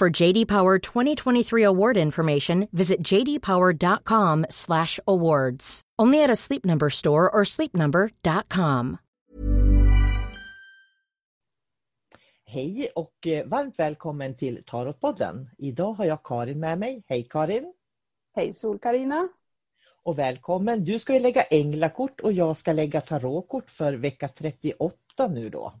For JD Power 2023 award information, visit jdpower.com/awards. Only at a Sleep Number store or sleepnumber.com. Hej och eh, varmt välkommen till Tarotpodden. Idag har jag Karin med mig. Hej Karin! Hej Sol-Karina! Och välkommen! Du ska ju lägga änglakort och jag ska lägga tarotkort för vecka 38 nu då.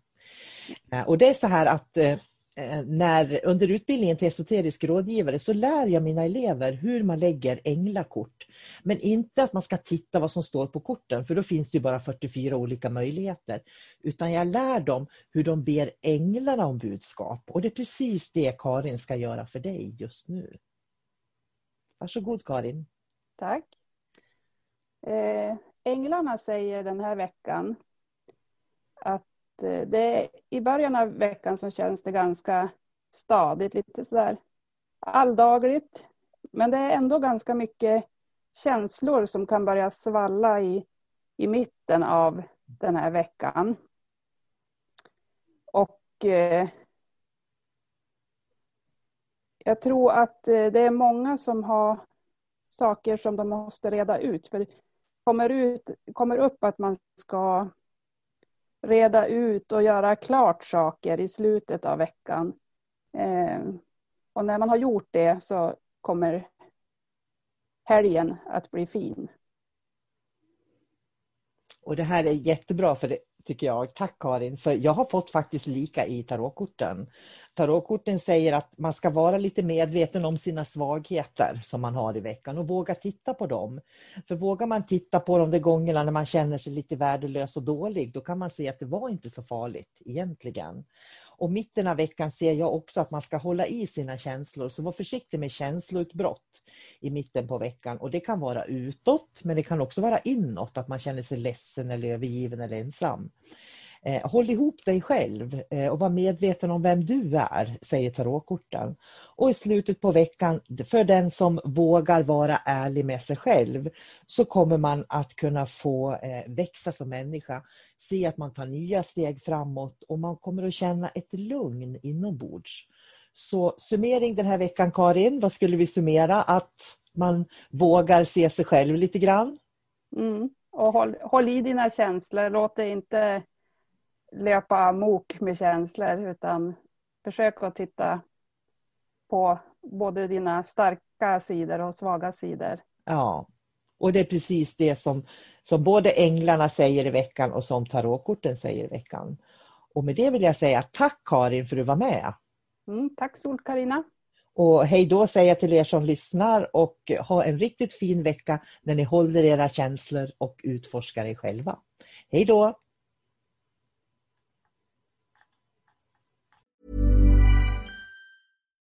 Eh, Och det är så här att eh, Eh, när, under utbildningen till esoterisk rådgivare så lär jag mina elever hur man lägger änglakort. Men inte att man ska titta vad som står på korten för då finns det ju bara 44 olika möjligheter. Utan jag lär dem hur de ber änglarna om budskap och det är precis det Karin ska göra för dig just nu. Varsågod Karin. Tack. Eh, änglarna säger den här veckan att Eh, det i början av veckan så känns det ganska stadigt, lite sådär alldagligt. Men det är ändå ganska mycket känslor som kan börja svalla i, i mitten av den här veckan. Och eh, jag tror att eh, det är många som har saker som de måste reda ut. För det kommer, ut, kommer upp att man ska reda ut och göra klart saker i slutet av veckan. Eh, och när man har gjort det så kommer helgen att bli fin. Och det här är jättebra för det tycker jag. Tack Karin, för jag har fått faktiskt lika i tarotkorten. Tarotkorten säger att man ska vara lite medveten om sina svagheter som man har i veckan och våga titta på dem. För vågar man titta på dem de gångerna när man känner sig lite värdelös och dålig, då kan man se att det var inte så farligt egentligen. Och mitten av veckan ser jag också att man ska hålla i sina känslor, så var försiktig med känsloutbrott i mitten på veckan. Och det kan vara utåt, men det kan också vara inåt, att man känner sig ledsen eller övergiven eller ensam. Eh, håll ihop dig själv eh, och var medveten om vem du är, säger tarotkorten. Och i slutet på veckan, för den som vågar vara ärlig med sig själv, så kommer man att kunna få eh, växa som människa, se att man tar nya steg framåt och man kommer att känna ett lugn inombords. Så summering den här veckan Karin, vad skulle vi summera? Att man vågar se sig själv lite grann? Mm. Och håll, håll i dina känslor, låt det inte löpa amok med känslor utan försök att titta på både dina starka sidor och svaga sidor. Ja, och det är precis det som, som både änglarna säger i veckan och som tarotkorten säger i veckan. Och med det vill jag säga tack Karin för att du var med. Mm, tack Sol-Karina. Och hej då säger jag till er som lyssnar och ha en riktigt fin vecka när ni håller era känslor och utforskar er själva. Hej då!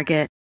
Target.